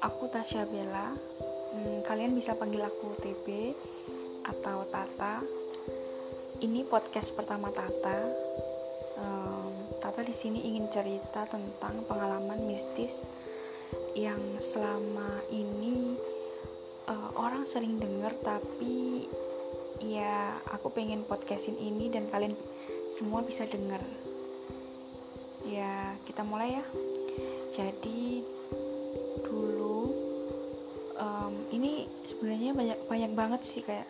aku Tasya Bella. Hmm, kalian bisa panggil aku TB atau Tata. Ini podcast pertama Tata. Um, Tata di sini ingin cerita tentang pengalaman mistis yang selama ini uh, orang sering dengar tapi ya aku pengen podcastin ini dan kalian semua bisa dengar ya kita mulai ya jadi um, ini sebenarnya banyak banyak banget sih kayak